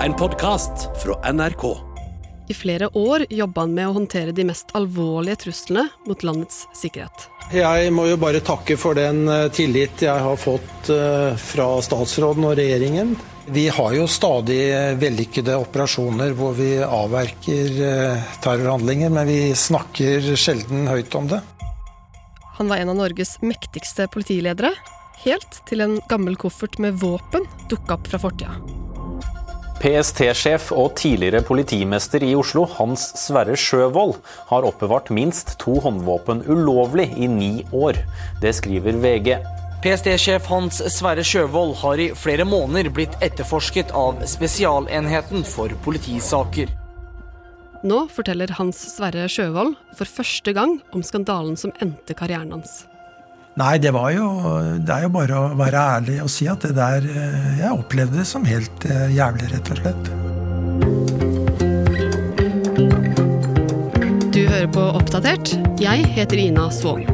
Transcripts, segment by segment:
En podkast fra NRK. I flere år jobba han med å håndtere de mest alvorlige truslene mot landets sikkerhet. Jeg må jo bare takke for den eh, tillit jeg har fått eh, fra statsråden og regjeringen. Vi har jo stadig vellykkede operasjoner hvor vi avverker eh, terrorhandlinger, men vi snakker sjelden høyt om det. Han var en av Norges mektigste politiledere, helt til en gammel koffert med våpen dukka opp fra fortida. PST-sjef og tidligere politimester i Oslo, Hans Sverre Sjøvold, har oppbevart minst to håndvåpen ulovlig i ni år. Det skriver VG. PST-sjef Hans Sverre Sjøvold har i flere måneder blitt etterforsket av Spesialenheten for politisaker. Nå forteller Hans Sverre Sjøvold for første gang om skandalen som endte karrieren hans. Nei, det var jo Det er jo bare å være ærlig og si at det der eh, Jeg opplevde det som helt eh, jævlig, rett og slett. Du hører på Oppdatert. Jeg heter Ina Svaan.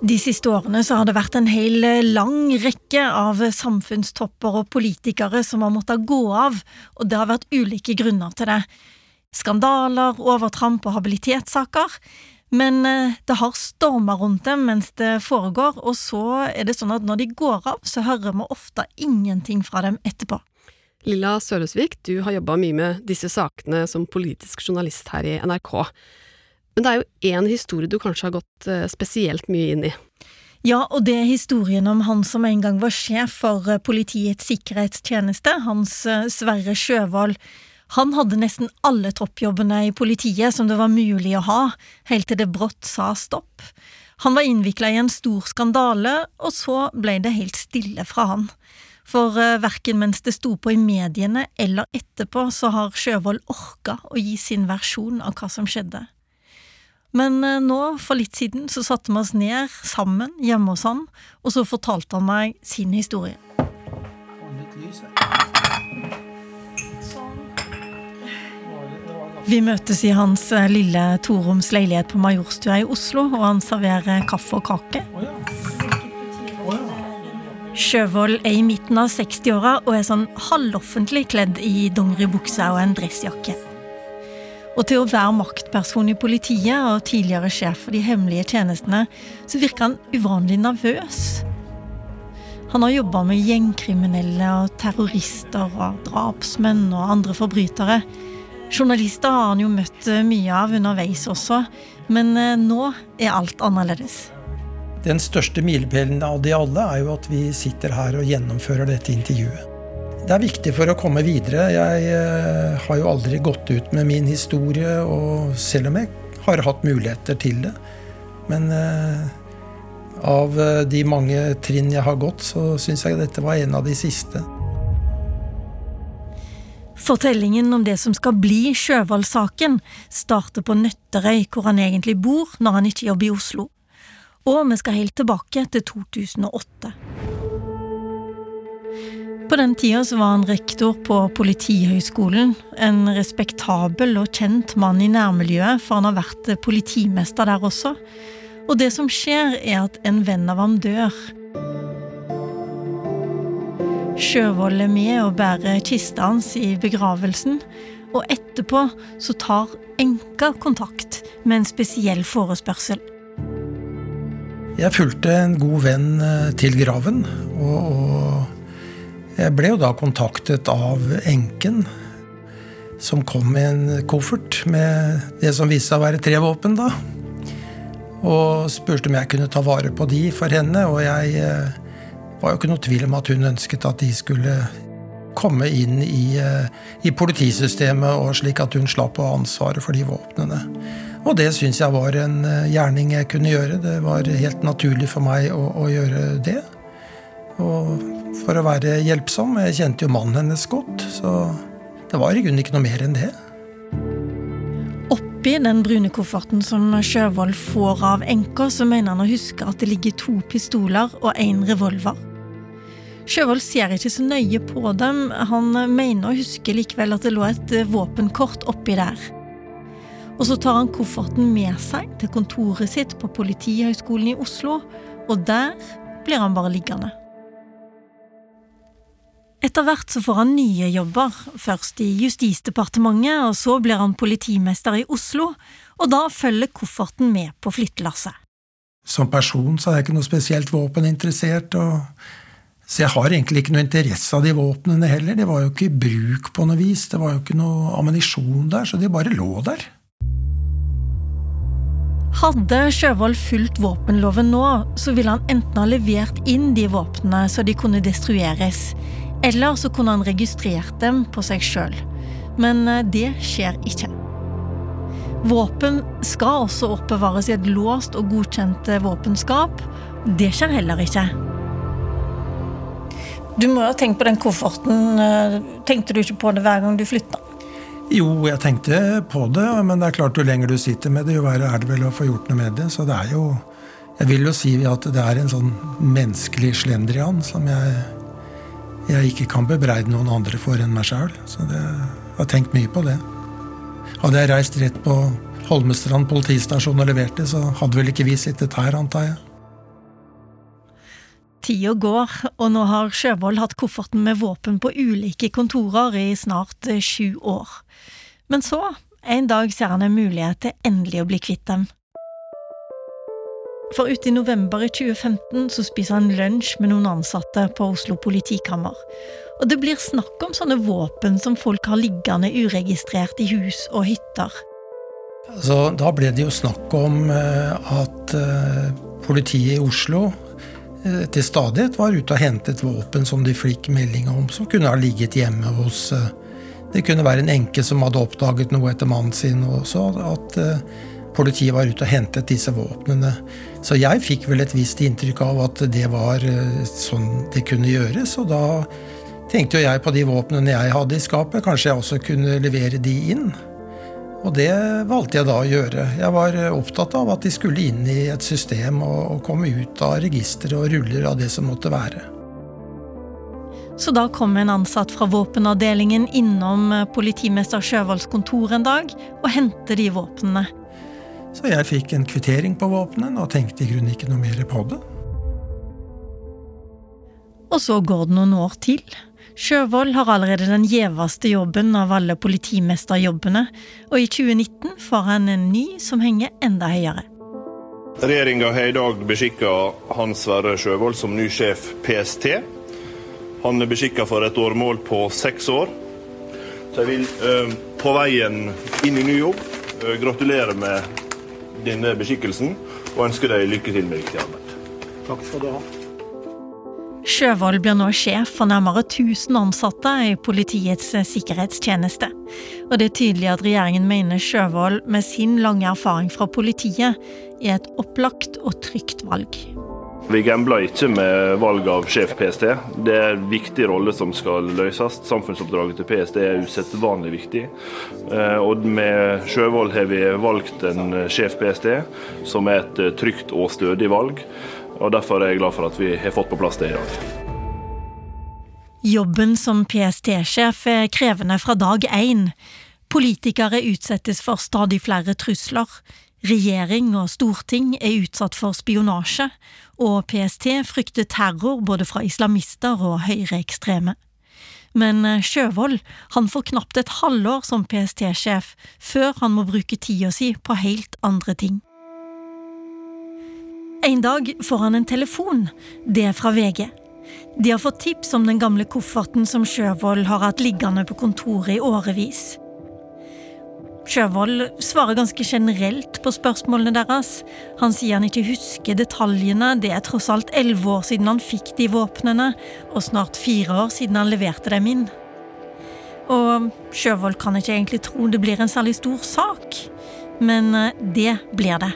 De siste årene så har det vært en hel eh, lang rekke av samfunnstopper og politikere som har måttet gå av, og det har vært ulike grunner til det. Skandaler, overtramp og habilitetssaker. Men eh, det har storma rundt dem mens det foregår, og så er det sånn at når de går av, så hører vi ofte ingenting fra dem etterpå. Lilla Sølesvik, du har jobba mye med disse sakene som politisk journalist her i NRK. Men det er jo én historie du kanskje har gått eh, spesielt mye inn i. Ja, og det er historien om han som en gang var sjef for eh, Politiets sikkerhetstjeneste, Hans Sverre Sjøvold. Han hadde nesten alle toppjobbene i politiet som det var mulig å ha, helt til det brått sa stopp. Han var innvikla i en stor skandale, og så ble det helt stille fra han. For verken mens det sto på i mediene eller etterpå, så har Sjøvold orka å gi sin versjon av hva som skjedde. Men eh, nå, for litt siden, så satte vi oss ned sammen hjemme hos han, og så fortalte han meg sin historie. Vi møtes i hans eh, lille toroms leilighet på Majorstua i Oslo, og han serverer kaffe og kake. Sjøvold er i midten av 60-åra og er sånn halvoffentlig kledd i dongeribukse og en dressjakke. Og til å være maktperson i politiet og tidligere sjef for de hemmelige tjenestene, så virker han uvanlig nervøs. Han har jobba med gjengkriminelle og terrorister og drapsmenn og andre forbrytere. Journalister har han jo møtt eh, mye av underveis også, men eh, nå er alt annerledes. Den største milepælen av de alle er jo at vi sitter her og gjennomfører dette intervjuet. Det er viktig for å komme videre. Jeg eh, har jo aldri gått ut med min historie, og selv om jeg har hatt muligheter til det. Men av de mange trinn jeg har gått, så syns jeg dette var en av de siste. Fortellingen om det som skal bli Sjøvold-saken, starter på Nøtterøy, hvor han egentlig bor når han ikke jobber i Oslo. Og vi skal helt tilbake til 2008. På den tida var han rektor på Politihøgskolen. En respektabel og kjent mann i nærmiljøet, for han har vært politimester der også. Og det som skjer, er at en venn av ham dør. Sjøvold er med og bærer kista hans i begravelsen, og etterpå så tar enka kontakt med en spesiell forespørsel. Jeg fulgte en god venn eh, til graven, og, jeg ble jo da kontaktet av enken, som kom med en koffert med det som viste seg å være tre våpen. da. Og spurte om jeg kunne ta vare på de for henne. Og jeg eh, var jo ikke noe tvil om at hun ønsket at de skulle komme inn i, eh, i politisystemet, og slik at hun slapp å ha ansvaret for de våpnene. Og det syns jeg var en eh, gjerning jeg kunne gjøre. Det var helt naturlig for meg å, å gjøre det. Og for å være hjelpsom. Jeg kjente jo mannen hennes godt, så det var i grunnen ikke noe mer enn det. Oppi den brune kofferten som Sjøvold får av enka, så mener han å huske at det ligger to pistoler og én revolver. Sjøvold ser ikke så nøye på dem, han mener å huske likevel at det lå et våpenkort oppi der. Og så tar han kofferten med seg til kontoret sitt på Politihøgskolen i Oslo, og der blir han bare liggende. Etter hvert så får han nye jobber, først i Justisdepartementet, og så blir han politimester i Oslo, og da følger kofferten med på flyttelasset. Som person så er jeg ikke noe spesielt våpeninteressert, og så jeg har egentlig ikke noe interesse av de våpnene heller. De var jo ikke i bruk på noe vis. Det var jo ikke noe ammunisjon der, så de bare lå der. Hadde Sjøvold fulgt våpenloven nå, så ville han enten ha levert inn de våpnene så de kunne destrueres, eller så kunne han registrert dem på seg sjøl. Men eh, det skjer ikke. Våpen skal også oppbevares i et låst og godkjent våpenskap. Det skjer heller ikke. Du må jo ha tenkt på den kofferten. Eh, tenkte du ikke på det hver gang du flytta? Jo, jeg tenkte på det, men det er klart jo lenger du sitter med det, jo verre er det vel å få gjort noe med det. Så det er jo Jeg vil jo si at det er en sånn menneskelig slendrian som jeg, jeg ikke kan bebreide noen andre for enn meg sjøl. Så det, jeg har tenkt mye på det. Hadde jeg reist rett på Holmestrand politistasjon og levert det, så hadde vel ikke vi sittet her, antar jeg. Tida går, og nå har Sjøvold hatt kofferten med våpen på ulike kontorer i snart eh, sju år. Men så, en dag ser han en mulighet til endelig å bli kvitt dem. For ute i november i 2015 så spiser han lunsj med noen ansatte på Oslo politikammer. Og det blir snakk om sånne våpen som folk har liggende uregistrert i hus og hytter. Så da ble det jo snakk om eh, at eh, politiet i Oslo til stadighet var ute og hentet våpen som de fikk melding om, som kunne ha ligget hjemme hos eh, Det kunne være en enke som hadde oppdaget noe etter mannen sin også, at eh, politiet var ute og hentet disse våpnene. Så jeg fikk vel et visst inntrykk av at det var sånn det kunne gjøres, og da tenkte jo jeg på de våpnene jeg hadde i skapet, kanskje jeg også kunne levere de inn. Og det valgte jeg da å gjøre. Jeg var opptatt av at de skulle inn i et system og, komme ut av registre og ruller av det som måtte være. Så da kom en ansatt fra våpenavdelingen innom politimester Sjøvolds kontor en dag og hentet de våpnene. Så jeg fikk en kvittering på våpnene og tenkte i grunnen ikke noe mer på det. Og så går det noen år til. Sjøvold har allerede den gjeveste jobben av alle politimesterjobbene, og i 2019 får han en ny som henger enda høyere. Regjeringa har i dag beskikka Hans Sverre Sjøvold som ny sjef PST. Han er beskikka for et årmål på seks år. Så jeg vil uh, på veien inn i ny jobb uh, gratulere med denne beskikkelsen og ønske deg lykke til med viktig arbeid. Takk skal du ha. Sjøvold blir nå sjef for nærmere 1000 ansatte i Politiets sikkerhetstjeneste. Og det er tydelig at regjeringen mener Sjøvold med sin lange erfaring fra politiet er et opplagt og trygt valg. Vi gambler ikke med valg av sjef PST. Det er en viktig rolle som skal løses. Samfunnsoppdraget til PST er usedvanlig viktig. Eh, og med Sjøvold har vi valgt en sjef PST som er et trygt og stødig valg og Derfor er jeg glad for at vi har fått på plass det i dag. Jobben som PST-sjef er krevende fra dag én. Politikere utsettes for stadig flere trusler. Regjering og storting er utsatt for spionasje, og PST frykter terror både fra islamister og høyreekstreme. Men Sjøvold han får knapt et halvår som PST-sjef før han må bruke tida si på helt andre ting. En dag får han en telefon. Det er fra VG. De har fått tips om den gamle kofferten som Sjøvold har hatt liggende på kontoret i årevis. Sjøvold svarer ganske generelt på spørsmålene deres. Han sier han ikke husker detaljene, det er tross alt elleve år siden han fikk de våpnene, og snart fire år siden han leverte dem inn. Og Sjøvold kan ikke egentlig tro det blir en særlig stor sak, men eh, det blir det.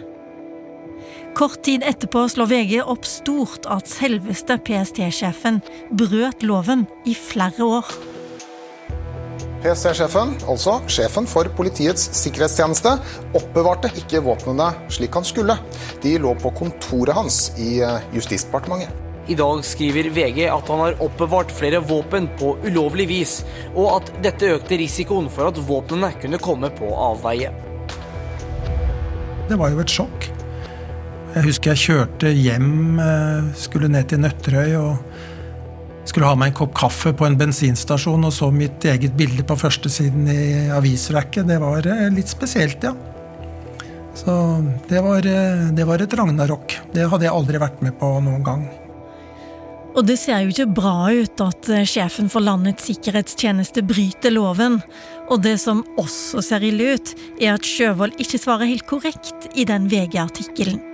Kort tid etterpå slår VG opp stort at selveste PST-sjefen brøt loven i flere år. PST-sjefen, altså sjefen for Politiets sikkerhetstjeneste, oppbevarte ikke våpnene slik han skulle. De lå på kontoret hans i eh, Justisdepartementet. I dag skriver VG at han har oppbevart flere våpen på ulovlig vis, og at dette økte risikoen for at våpnene kunne komme på avveie. Det var jo et sjokk. Jeg husker jeg kjørte hjem, eh, skulle ned til Nøtterøy og skulle ha meg en kopp kaffe på en bensinstasjon og så mitt eget bilde på førstesiden i avisrekket. Det var eh, litt spesielt, ja. Så det var, eh, det var et ragnarok. Det hadde jeg aldri vært med på noen gang. Og det ser jo ikke bra ut at sjefen for landets sikkerhetstjeneste bryter loven. Og det som også ser ille ut, er at Sjøvold ikke svarer helt korrekt i den VG-artikkelen.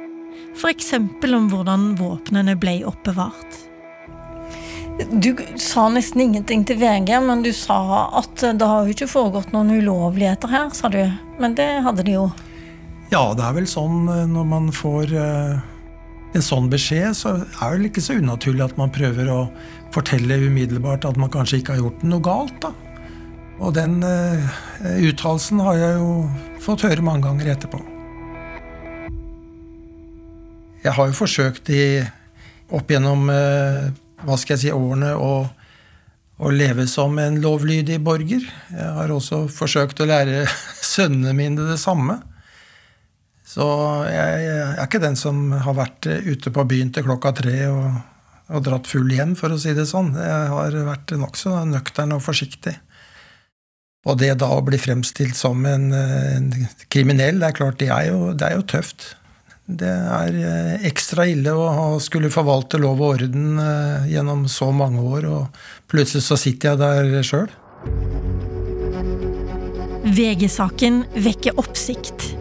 F.eks. om hvordan våpnene ble oppbevart. Du sa nesten ingenting til VG, men du sa at det har jo ikke foregått noen ulovligheter her, sa du. Men det hadde de jo. Ja, det er vel sånn eh, når man får uh, en sånn beskjed, så er det ikke så unaturlig at man prøver å fortelle umiddelbart at man kanskje ikke har gjort noe galt, da. Og den uh, uttalelsen har jeg jo fått høre mange ganger etterpå. Jeg har jo forsøkt i, opp gjennom uh, hva skal jeg si, årene å, å leve som en lovlydig borger. Jeg har også forsøkt å lære sønnene mine det samme. Så jeg, jeg, er ikke den som har vært ute på byen til klokka tre og, og dratt full hjem, for å si det sånn. Jeg har vært nokså nøktern og forsiktig. Og det da å bli fremstilt som en, en kriminell, det er klart, det er jo, det er jo tøft. Det er eh, ekstra ille å skulle forvalte lov og orden eh, gjennom så mange år, og plutselig så sitter jeg der sjøl. VG-saken vekker oppsikt.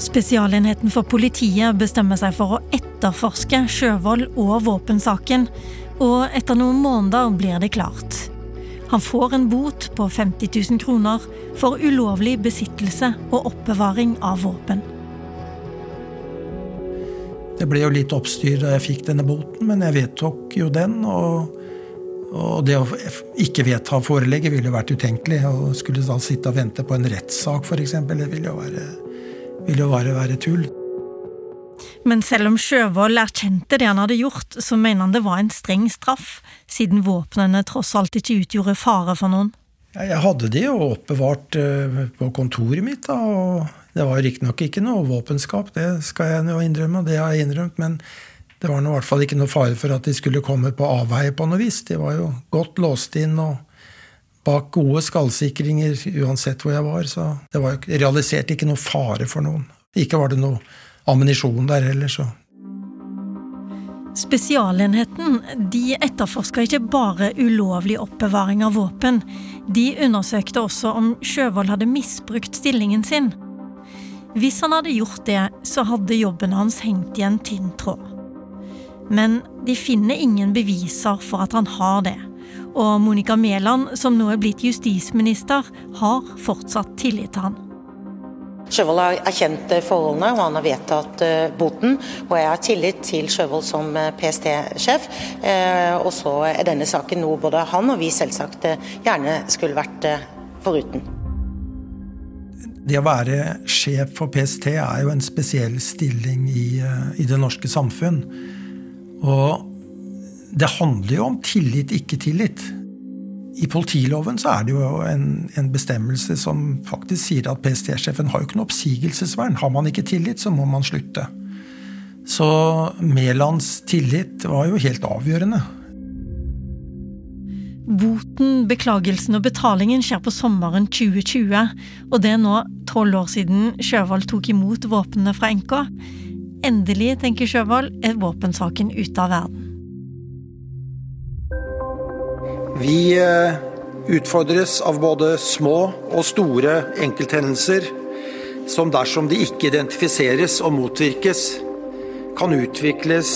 Spesialenheten for politiet bestemmer seg for å etterforske Sjøvold og våpensaken, og etter noen måneder blir det klart. Han får en bot på 50 000 kroner for ulovlig besittelse og oppbevaring av våpen. Det ble jo litt oppstyr da jeg fikk denne boten, men jeg vedtok jo den. Og, og det å ikke vedta forelegget ville jo vært utenkelig. Å skulle da sitte og vente på en rettssak, f.eks., det ville jo være, ville jo bare være tull. Men selv om Sjøvold erkjente det han hadde gjort, så mener han det var en streng straff, siden våpnene tross alt ikke utgjorde fare for noen. Jeg hadde de jo oppbevart eh, på kontoret mitt, da, og det var riktignok ikke noe våpenskap, det skal jeg jo innrømme, det har jeg innrømt, men det var i hvert fall ikke noe fare for at de skulle komme på avveie på noe vis. De var jo godt låst inn og bak gode skallsikringer uansett hvor jeg var, så det var jo realisert ikke noe fare for noen. Ikke var det noe ammunisjon der heller, så Spesialenheten de etterforska ikke bare ulovlig oppbevaring av våpen. De undersøkte også om Sjøvold hadde misbrukt stillingen sin. Hvis han hadde gjort det, så hadde jobben hans hengt i en tynn tråd. Men de finner ingen beviser for at han har det. Og Monica Mæland, som nå er blitt justisminister, har fortsatt tillit til han. Sjøvold har erkjent forholdene, og han har vedtatt eh, boten. Og jeg har tillit til Sjøvold som eh, PST-sjef. Eh, og så er denne saken noe både han og vi selvsagt gjerne skulle vært foruten. Det å være sjef for PST er jo en spesiell stilling i, eh, i, det norske samfunn. Og det handler jo om tillit, ikke tillit. I politiloven så er det jo en, en bestemmelse som faktisk sier at PST-sjefen har jo ikke noe oppsigelsesvern. Har man ikke tillit, så må man slutte. Så Mælands tillit var jo helt avgjørende. Boten, beklagelsen og betalingen skjer på sommeren 2020, og det er nå tolv år siden Sjøvold tok imot våpnene fra NK. Endelig, tenker Sjøvold, er våpensaken ute av verden. Vi eh, utfordres av både små og store enkelthendelser som dersom de ikke identifiseres og motvirkes, kan utvikles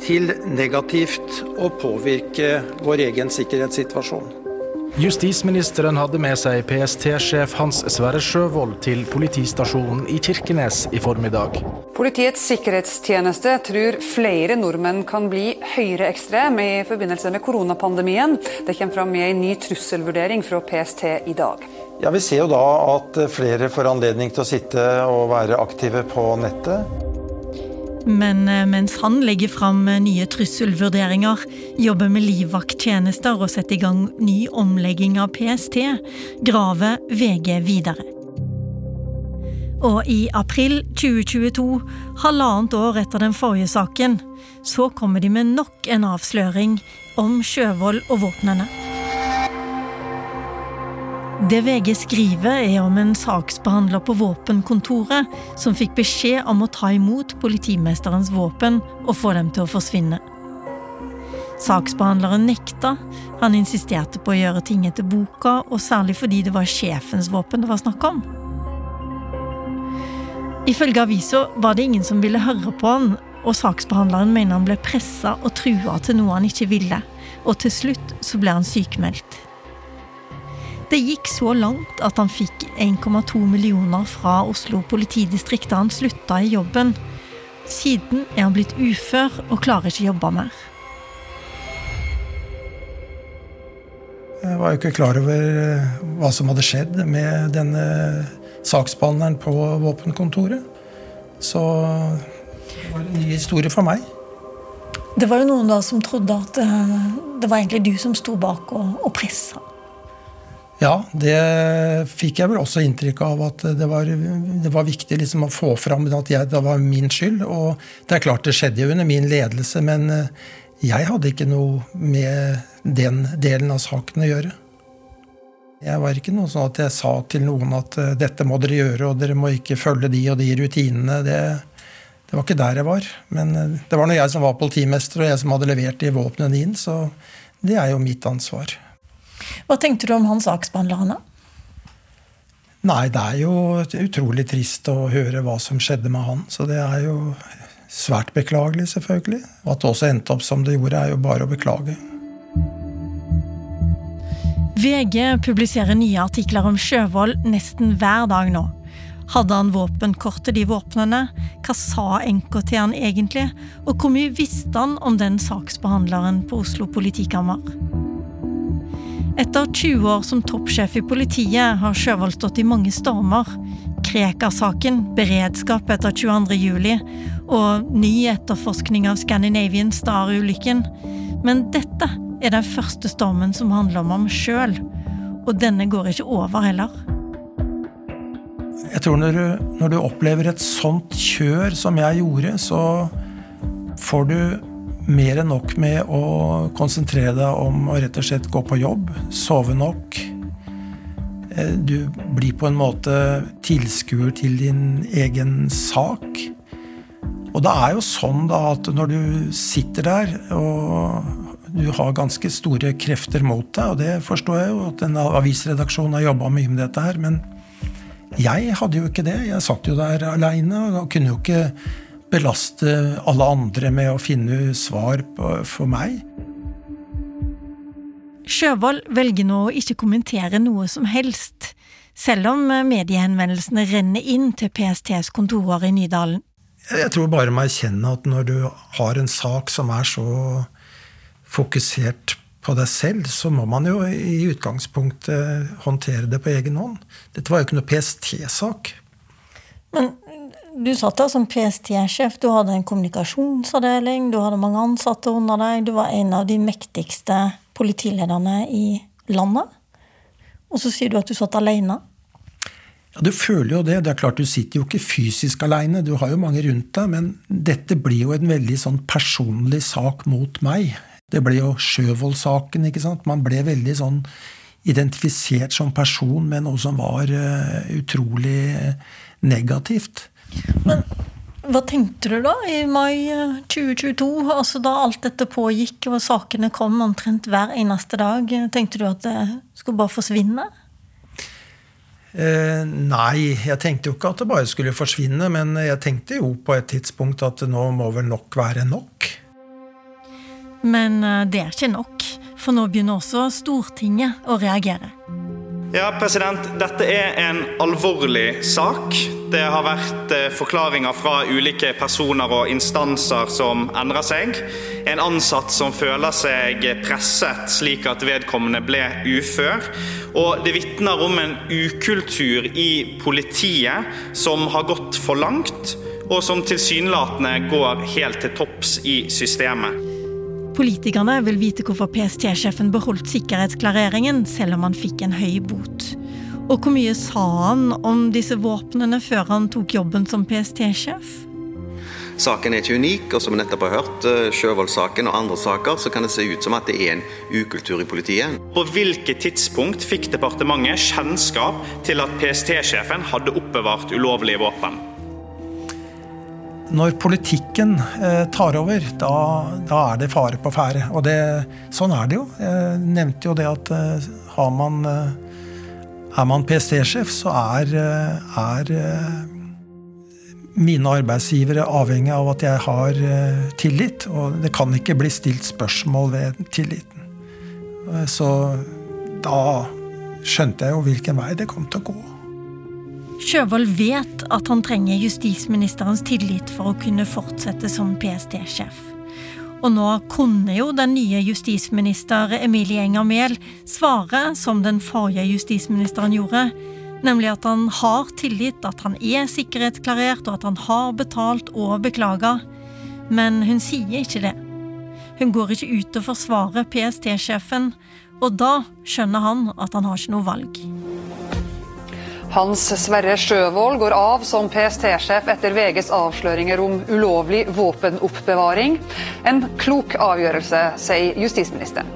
til negativt å påvirke vår egen sikkerhetssituasjon. Justisministeren hadde med seg PST-sjef Hans Sverre Sjøvold til politistasjonen i Kirkenes i formiddag. Politiets sikkerhetstjeneste tror flere nordmenn kan bli høyreekstreme i forbindelse med koronapandemien. Det kommer fram i en ny trusselvurdering fra PST i dag. Ja, Vi ser jo da at flere får anledning til å sitte og være aktive på nettet. Men eh, mens han legger fram eh, nye trusselvurderinger, jobber med livvakttjenester og setter i gang ny omlegging av PST, graver VG videre. Og i april 2022, halvannet år etter den forrige saken, så kommer de med nok en avsløring om Sjøvold og våpnene. Det VG skriver, er om en saksbehandler på våpenkontoret som fikk beskjed om å ta imot politimesterens våpen og få dem til å forsvinne. Saksbehandleren nekta. Han insisterte på å gjøre ting etter boka, og særlig fordi det var sjefens våpen det var snakk om. Ifølge avisa var det ingen som ville høre på han, og saksbehandleren mener han ble pressa og trua til noe han ikke ville, og til slutt så ble han sykemeldt. Det gikk så langt at han fikk 1,2 millioner fra Oslo politidistrikt da han slutta i jobben. Siden er han blitt ufør og klarer ikke jobbe mer. Jeg var jo ikke klar over eh, hva som hadde skjedd med denne saksbehandleren på våpenkontoret. Så det var en ny historie for meg. Det var jo noen da som trodde at eh, det var egentlig du som sto bak og, og pressa. Ja, det fikk jeg vel også inntrykk av at det var, det var viktig liksom å få fram at jeg, det var min skyld. Og det er klart det skjedde jo under min ledelse, men eh, jeg hadde ikke noe med den delen av saken å gjøre. Jeg var ikke noe sånn at jeg sa til noen at eh, dette må dere gjøre, og dere må ikke følge de og de rutinene. Det, det var ikke der jeg var. Men eh, det var nå jeg som var politimester, og jeg som hadde levert de våpnene inn, så det er jo mitt ansvar. Hva tenkte du om han saksbehandleren, Hanna? Nei, det er jo utrolig trist å høre hva som skjedde med han. Så det er jo svært beklagelig, selvfølgelig. Og at det også endte opp som det gjorde, er jo bare å beklage. VG publiserer nye artikler om Sjøvold nesten hver dag nå. Hadde han våpenkort til de våpnene? Hva sa til han egentlig? Og hvor mye visste han om den saksbehandleren på Oslo politikammer? Etter 20 år som toppsjef i politiet har Sjøvold stått i mange stormer. Krekar-saken, beredskap etter 22. juli og ny etterforskning av Scandinavian Star-ulykken. Men dette er den første stormen som handler om ham sjøl. Og denne går ikke over heller. Jeg tror når du, når du opplever et sånt kjør som jeg gjorde, så får du mer enn nok med å konsentrere deg om å rett og slett gå på jobb, sove nok. Eh, du blir på en måte tilskuer til din egen sak. Og det er jo sånn da at når du sitter der og du har ganske store krefter mot deg, og det forstår jeg jo at en avisredaksjon har jobba mye med dette her, men jeg hadde jo ikke det. Jeg satt jo der aleine og kunne jo ikke belaste alle andre med å finne svar på, for meg. Sjøvold velger nå å ikke kommentere noe som helst, selv om mediehenvendelsene renner inn til PSTs kontorer i Nydalen. Jeg tror bare må erkjenne at når du har en sak som er så fokusert på deg selv, så må man jo i utgangspunktet håndtere det på egen hånd. Dette var jo ikke noe PST-sak. Men du satt der som PST-sjef. Du hadde en kommunikasjonsavdeling, du hadde mange ansatte under deg. Du var en av de mektigste politilederne i landet. Og så sier du at du satt alene. Ja, Du føler jo det. Det er klart Du sitter jo ikke fysisk alene, du har jo mange rundt deg. Men dette blir jo en veldig sånn personlig sak mot meg. Det ble jo Sjøvold-saken. ikke sant? Man ble veldig sånn identifisert som person med noe som var uh, utrolig negativt. Men hva tenkte du da i mai 2022, altså da alt dette pågikk og sakene kom omtrent hver eneste dag? Tenkte du at det skulle bare forsvinne? Eh, nei, jeg tenkte jo ikke at det bare skulle forsvinne. Men jeg tenkte jo på et tidspunkt at nå må vel nok være nok. Men eh, det er ikke nok, for nå begynner også Stortinget å reagere. Ja, president. Dette er en alvorlig sak. Det har vært eh, forklaringer fra ulike personer og instanser som endrer seg. En ansatt som føler seg presset slik at vedkommende ble ufør. Og det vitner om en ukultur i politiet som har gått for langt, og som tilsynelatende går helt til topps i systemet. Politikerne vil vite hvorfor PST-sjefen beholdt sikkerhetsklareringen selv om han fikk en høy bot. Og hvor mye sa han om disse våpnene før han tok jobben som PST-sjef? Saken er ikke unik, og som vi nettopp har hørt, eh, Sjøvold-saken og andre saker, så kan det se ut som at det er en ukultur i politiet. På hvilket tidspunkt fikk departementet kjennskap til at PST-sjefen hadde oppbevart ulovlige våpen? Når politikken eh, tar over, da, da, er det fare på ferde. Og det, sånn er det jo. Jeg nevnte jo det at eh, har man, eh, er man PST-sjef, så er, er mine arbeidsgivere avhengig av at jeg har tillit. Og det kan ikke bli stilt spørsmål ved tilliten. Så da skjønte jeg jo hvilken vei det kom til å gå. Sjøvold vet at han trenger justisministerens tillit for å kunne fortsette som PST-sjef. Og nå kunne jo den nye justisminister Emilie Enger Mehl svare som den forrige justisministeren gjorde Nemlig at han har tillit, at han er sikkerhetsklarert, og at han har betalt og beklaga. Men hun sier ikke det. Hun går ikke ut og forsvarer PST-sjefen, og da skjønner han at han har ikke noe valg. Hans Sverre Sjøvold går av som PST-sjef etter VGs avsløringer om ulovlig våpenoppbevaring. En klok avgjørelse, sier justisministeren.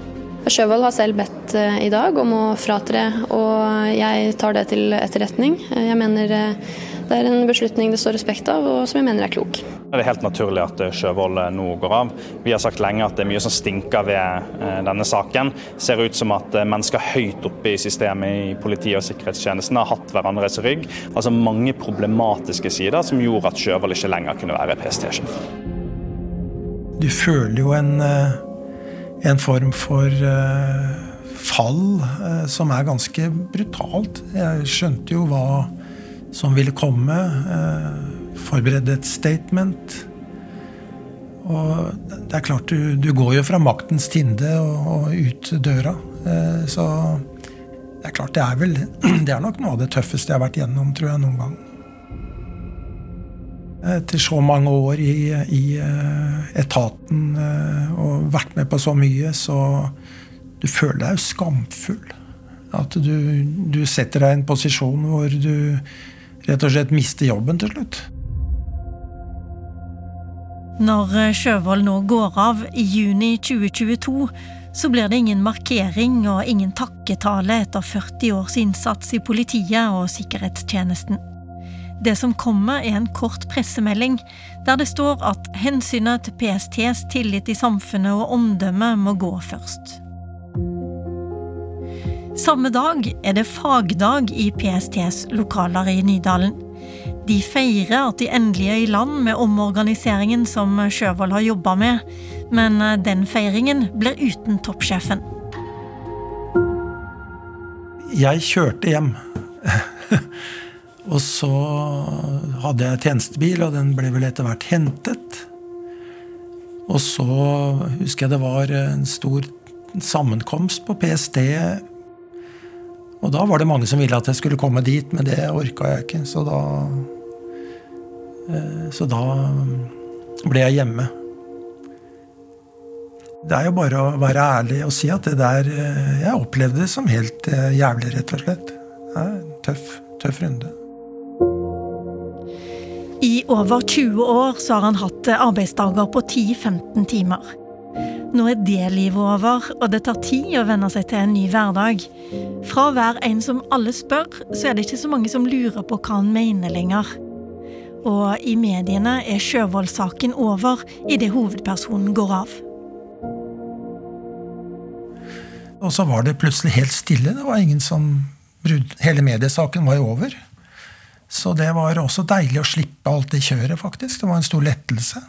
Sjøvold har selv bedt eh, i dag om å fratre, og jeg tar det til etterretning. Jeg mener eh, det er en beslutning det står respekt av, og som jeg mener er klok. Det er helt naturlig at Sjøvold nå går av. Vi har sagt lenge at det er mye som stinker ved denne saken. Det ser ut som at mennesker høyt oppe i systemet i politiet og sikkerhetstjenesten har hatt hverandres rygg. Altså mange problematiske sider som gjorde at Sjøvold ikke lenger kunne være PST-sjef. Du føler jo en en form for fall som er ganske brutalt. Jeg skjønte jo hva som ville komme. Uh, forberedte et statement. Og det er klart, du, du går jo fra maktens tinde og, og ut døra. så det er klart, det er vel Det er nok noe av det tøffeste jeg har vært gjennom, tror jeg, noen gang. Etter så mange år i, i etaten og vært med på så mye, så du føler deg jo skamfull. At du, du setter deg i en posisjon hvor du rett og slett miste jobben til slutt. Når eh, Sjøvold nå går av i juni 2022, så blir det ingen markering og ingen takketale etter 40 års innsats i politiet og sikkerhetstjenesten. Det som kommer, er en kort pressemelding der det står at hensynet til PSTs tillit i samfunnet og omdømme må gå først. Samme dag er det fagdag i PSTs lokaler i Nydalen. De feirer at de endelig er i land med omorganiseringen som Sjøvold har jobba med, men den feiringen blir uten toppsjefen. Jeg kjørte hjem. Og så hadde jeg tjenestebil, og den ble vel etter hvert hentet. Og så husker jeg det var en stor sammenkomst på PST. Og da var det mange som ville at jeg skulle komme dit, men det orka jeg ikke. Så da eh, Så da ble jeg hjemme. Det er jo bare å være ærlig og si at det der eh, Jeg opplevde det som helt eh, jævlig, rett og slett. Det er en tøff, tøff runde. I over 20 år så har han hatt arbeidsdager på 10-15 timer. Nå er det livet over, og det tar tid å venne seg til en ny hverdag. Fra å være en som alle spør, så er det ikke så mange som lurer på hva han mener lenger. Og i mediene er Sjøvold-saken over idet hovedpersonen går av. Og så var det plutselig helt stille. Det var ingen som Hele mediesaken var jo over. Så det var også deilig å slippe alt det kjøret, faktisk. Det var en stor lettelse.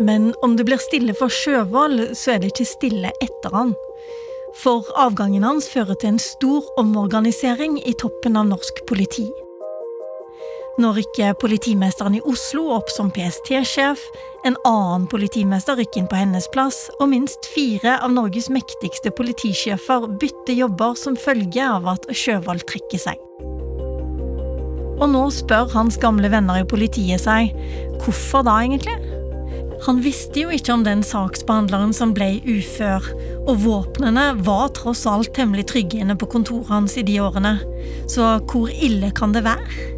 Men om det blir stille for Sjøvold, så er det ikke stille etter han. For avgangen hans fører til en stor omorganisering i toppen av norsk politi. Nå rykker politimesteren i Oslo opp som PST-sjef, en annen politimester rykker inn på hennes plass, og minst fire av Norges mektigste politisjefer bytter jobber som følge av at Sjøvold trekker seg. Og nå spør hans gamle venner i politiet seg hvorfor da, egentlig? Han visste jo ikke om den saksbehandleren som ble ufør, og våpnene var tross alt temmelig trygge inne på kontoret hans i de årene, så hvor ille kan det være?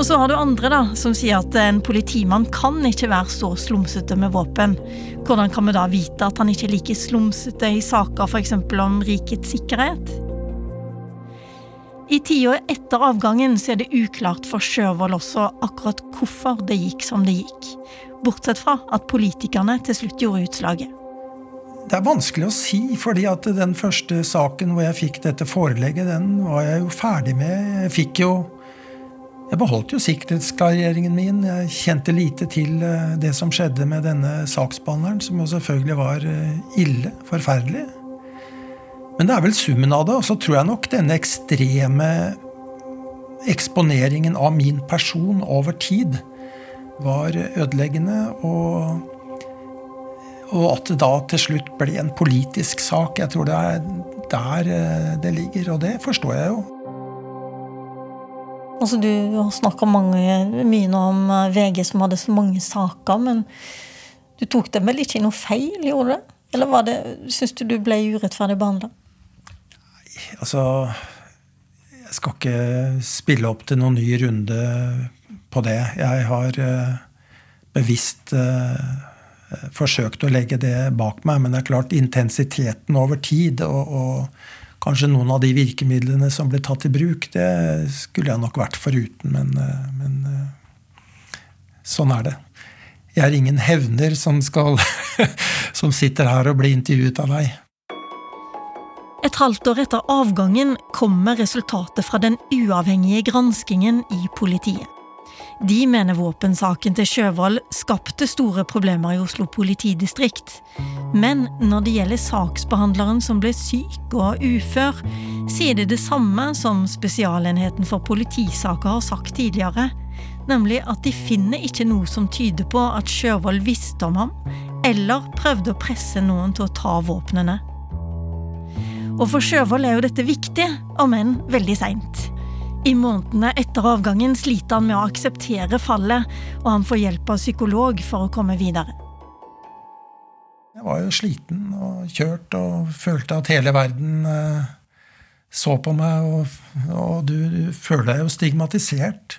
Og så har du andre da, som sier at en politimann kan ikke være så slumsete med våpen. Hvordan kan vi da vite at han ikke er like slumsete i saker f.eks. om rikets sikkerhet? I tiår etter avgangen så er det uklart for Sjøvold også akkurat hvorfor det gikk som det gikk. Bortsett fra at politikerne til slutt gjorde utslaget. Det er vanskelig å si, fordi at den første saken hvor jeg fikk dette forelegget, den var jeg jo ferdig med. Jeg fikk jo Jeg beholdt jo sikkerhetsklareringen min. Jeg kjente lite til eh, det som skjedde med denne saksbehandleren, som jo selvfølgelig var eh, ille. Forferdelig. Men det er vel summen av det. Og så tror jeg nok denne ekstreme eksponeringen av min person over tid var ødeleggende. Og, og at det da til slutt ble en politisk sak. Jeg tror det er der eh, det ligger, og det forstår jeg jo. Altså, du har snakka mye nå om eh, VG som hadde så mange saker, men du tok dem vel ikke i noe feil, gjorde du? Eller var syns du du ble urettferdig behandla? Altså Jeg skal ikke spille opp til noen ny runde på det. Jeg har uh, bevisst uh, forsøkt å legge det bak meg, men det er klart intensiteten over tid og, og kanskje noen av de virkemidlene som ble tatt i bruk, det skulle jeg nok vært foruten, men, uh, men sånn er det. Jeg er ingen hevner som, skal, som sitter her og blir intervjuet av deg. Et halvt år etter avgangen kommer resultatet fra den uavhengige granskingen i politiet. De mener våpensaken til Sjøvold skapte store problemer i Oslo politidistrikt. Men når det gjelder saksbehandleren som ble syk og ufør, sier de det samme som Spesialenheten for politisaker har sagt tidligere, nemlig at de finner ikke noe som tyder på at Sjøvold visste om ham, eller prøvde å presse noen til å ta våpnene. Og for Sjøvold er jo dette viktig, om enn veldig seint. I månedene etter avgangen sliter han med å akseptere fallet, og han får hjelp av psykolog for å komme videre. Jeg var jo sliten og kjørt og følte at hele verden eh, så på meg, og, og du, du, føler deg jo stigmatisert.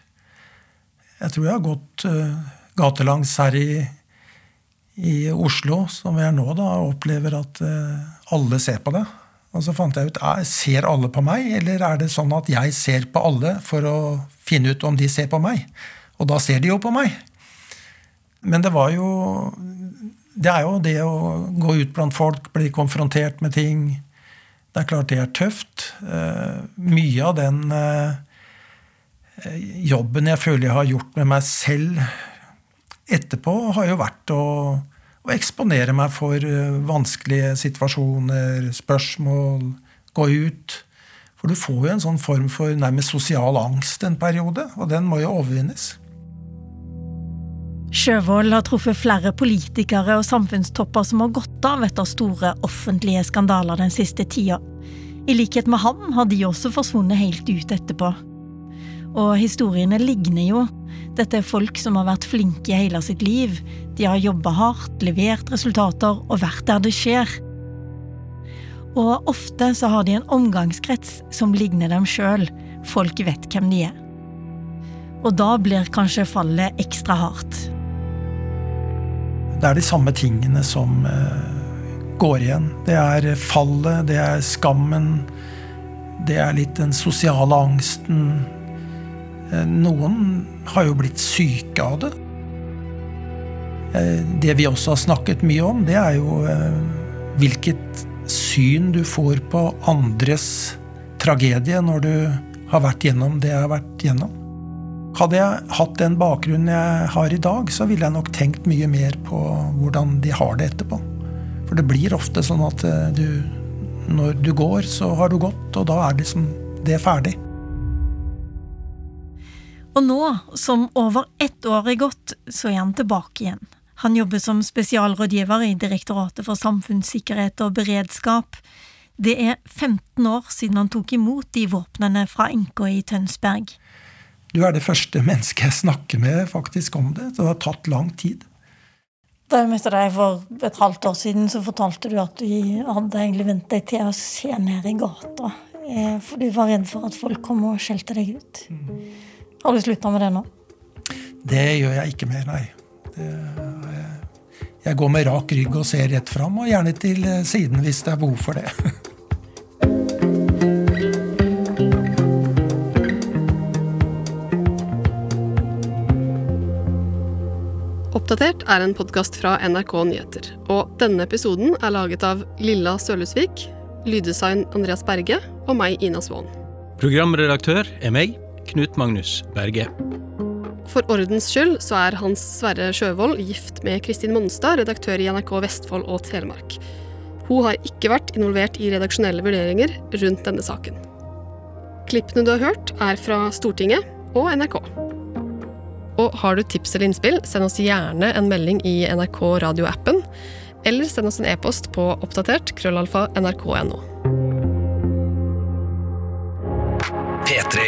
Jeg tror jeg har gått uh, gatelangs her i, i Oslo, som vi er nå, da, opplever at uh, alle ser på deg. Og så fant jeg ut ser alle på meg, eller er det sånn at jeg ser på alle for å finne ut om de ser på meg? Og da ser de jo på meg. Men det var jo Det er jo det å gå ut blant folk, bli konfrontert med ting. Det er klart det er tøft. Uh, mye av den uh, jobben jeg føler jeg har gjort med meg selv etterpå, har jo vært å å eksponere meg for eh, vanskelige situasjoner, spørsmål, gå ut. For du får jo en sånn form for nærmest sosial angst en periode, og den må jo overvinnes. Sjøvold har truffet flere politikere og samfunnstopper som har gått av etter store offentlige skandaler den siste tida. I likhet med ham har de også forsvunnet helt ut etterpå. Og historiene ligner jo. Dette er folk som har vært flinke hele sitt liv. De har jobba hardt, levert resultater og vært der det skjer. Og ofte så har de en omgangskrets som ligner dem sjøl. Folk vet hvem de er. Og da blir kanskje fallet ekstra hardt. Det er de samme tingene som uh, går igjen. Det er fallet, det er skammen, det er litt den sosiale angsten Eh, noen har jo blitt syke av det. Eh, det vi også har snakket mye om, det er jo eh, hvilket syn du får på andres tragedie når du har vært gjennom det jeg har vært gjennom. Hadde jeg hatt den bakgrunnen jeg har i dag, så ville jeg nok tenkt mye mer på hvordan de har det etterpå. For det blir ofte sånn at du, når du går, så har du gått, og da er liksom det ferdig. Og nå, som over ett år er gått, så er han tilbake igjen. Han jobber som spesialrådgiver i Direktoratet for samfunnssikkerhet og beredskap. Det er 15 år siden han tok imot de våpnene fra enka i Tønsberg. Du er det første mennesket jeg snakker med faktisk om det. Så det har tatt lang tid. Da jeg møtte deg for et halvt år siden, så fortalte du at du hadde egentlig vent deg til å se ned i gata. Eh, for du var redd for at folk kom og skjelte deg ut. Har du slutta med det nå? Det gjør jeg ikke mer, nei. Det, jeg går med rak rygg og ser rett fram, og gjerne til siden hvis det er behov for det. Oppdatert er en podkast fra NRK Nyheter. Og denne episoden er laget av Lilla Sølhusvik, lyddesign Andreas Berge og meg, Ina Svaan. Programredaktør er meg, Knut Magnus Berge. For ordens skyld så er Hans Sverre Sjøvold gift med Kristin Monstad, redaktør i NRK Vestfold og Telemark. Hun har ikke vært involvert i redaksjonelle vurderinger rundt denne saken. Klippene du har hørt, er fra Stortinget og NRK. Og har du tips eller innspill, send oss gjerne en melding i NRK radioappen, eller send oss en e-post på oppdatert krøllalfa nrk.no.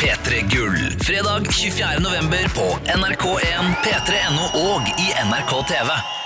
P3 Gull, fredag 24. november på NRK1, P3.no og i NRK TV.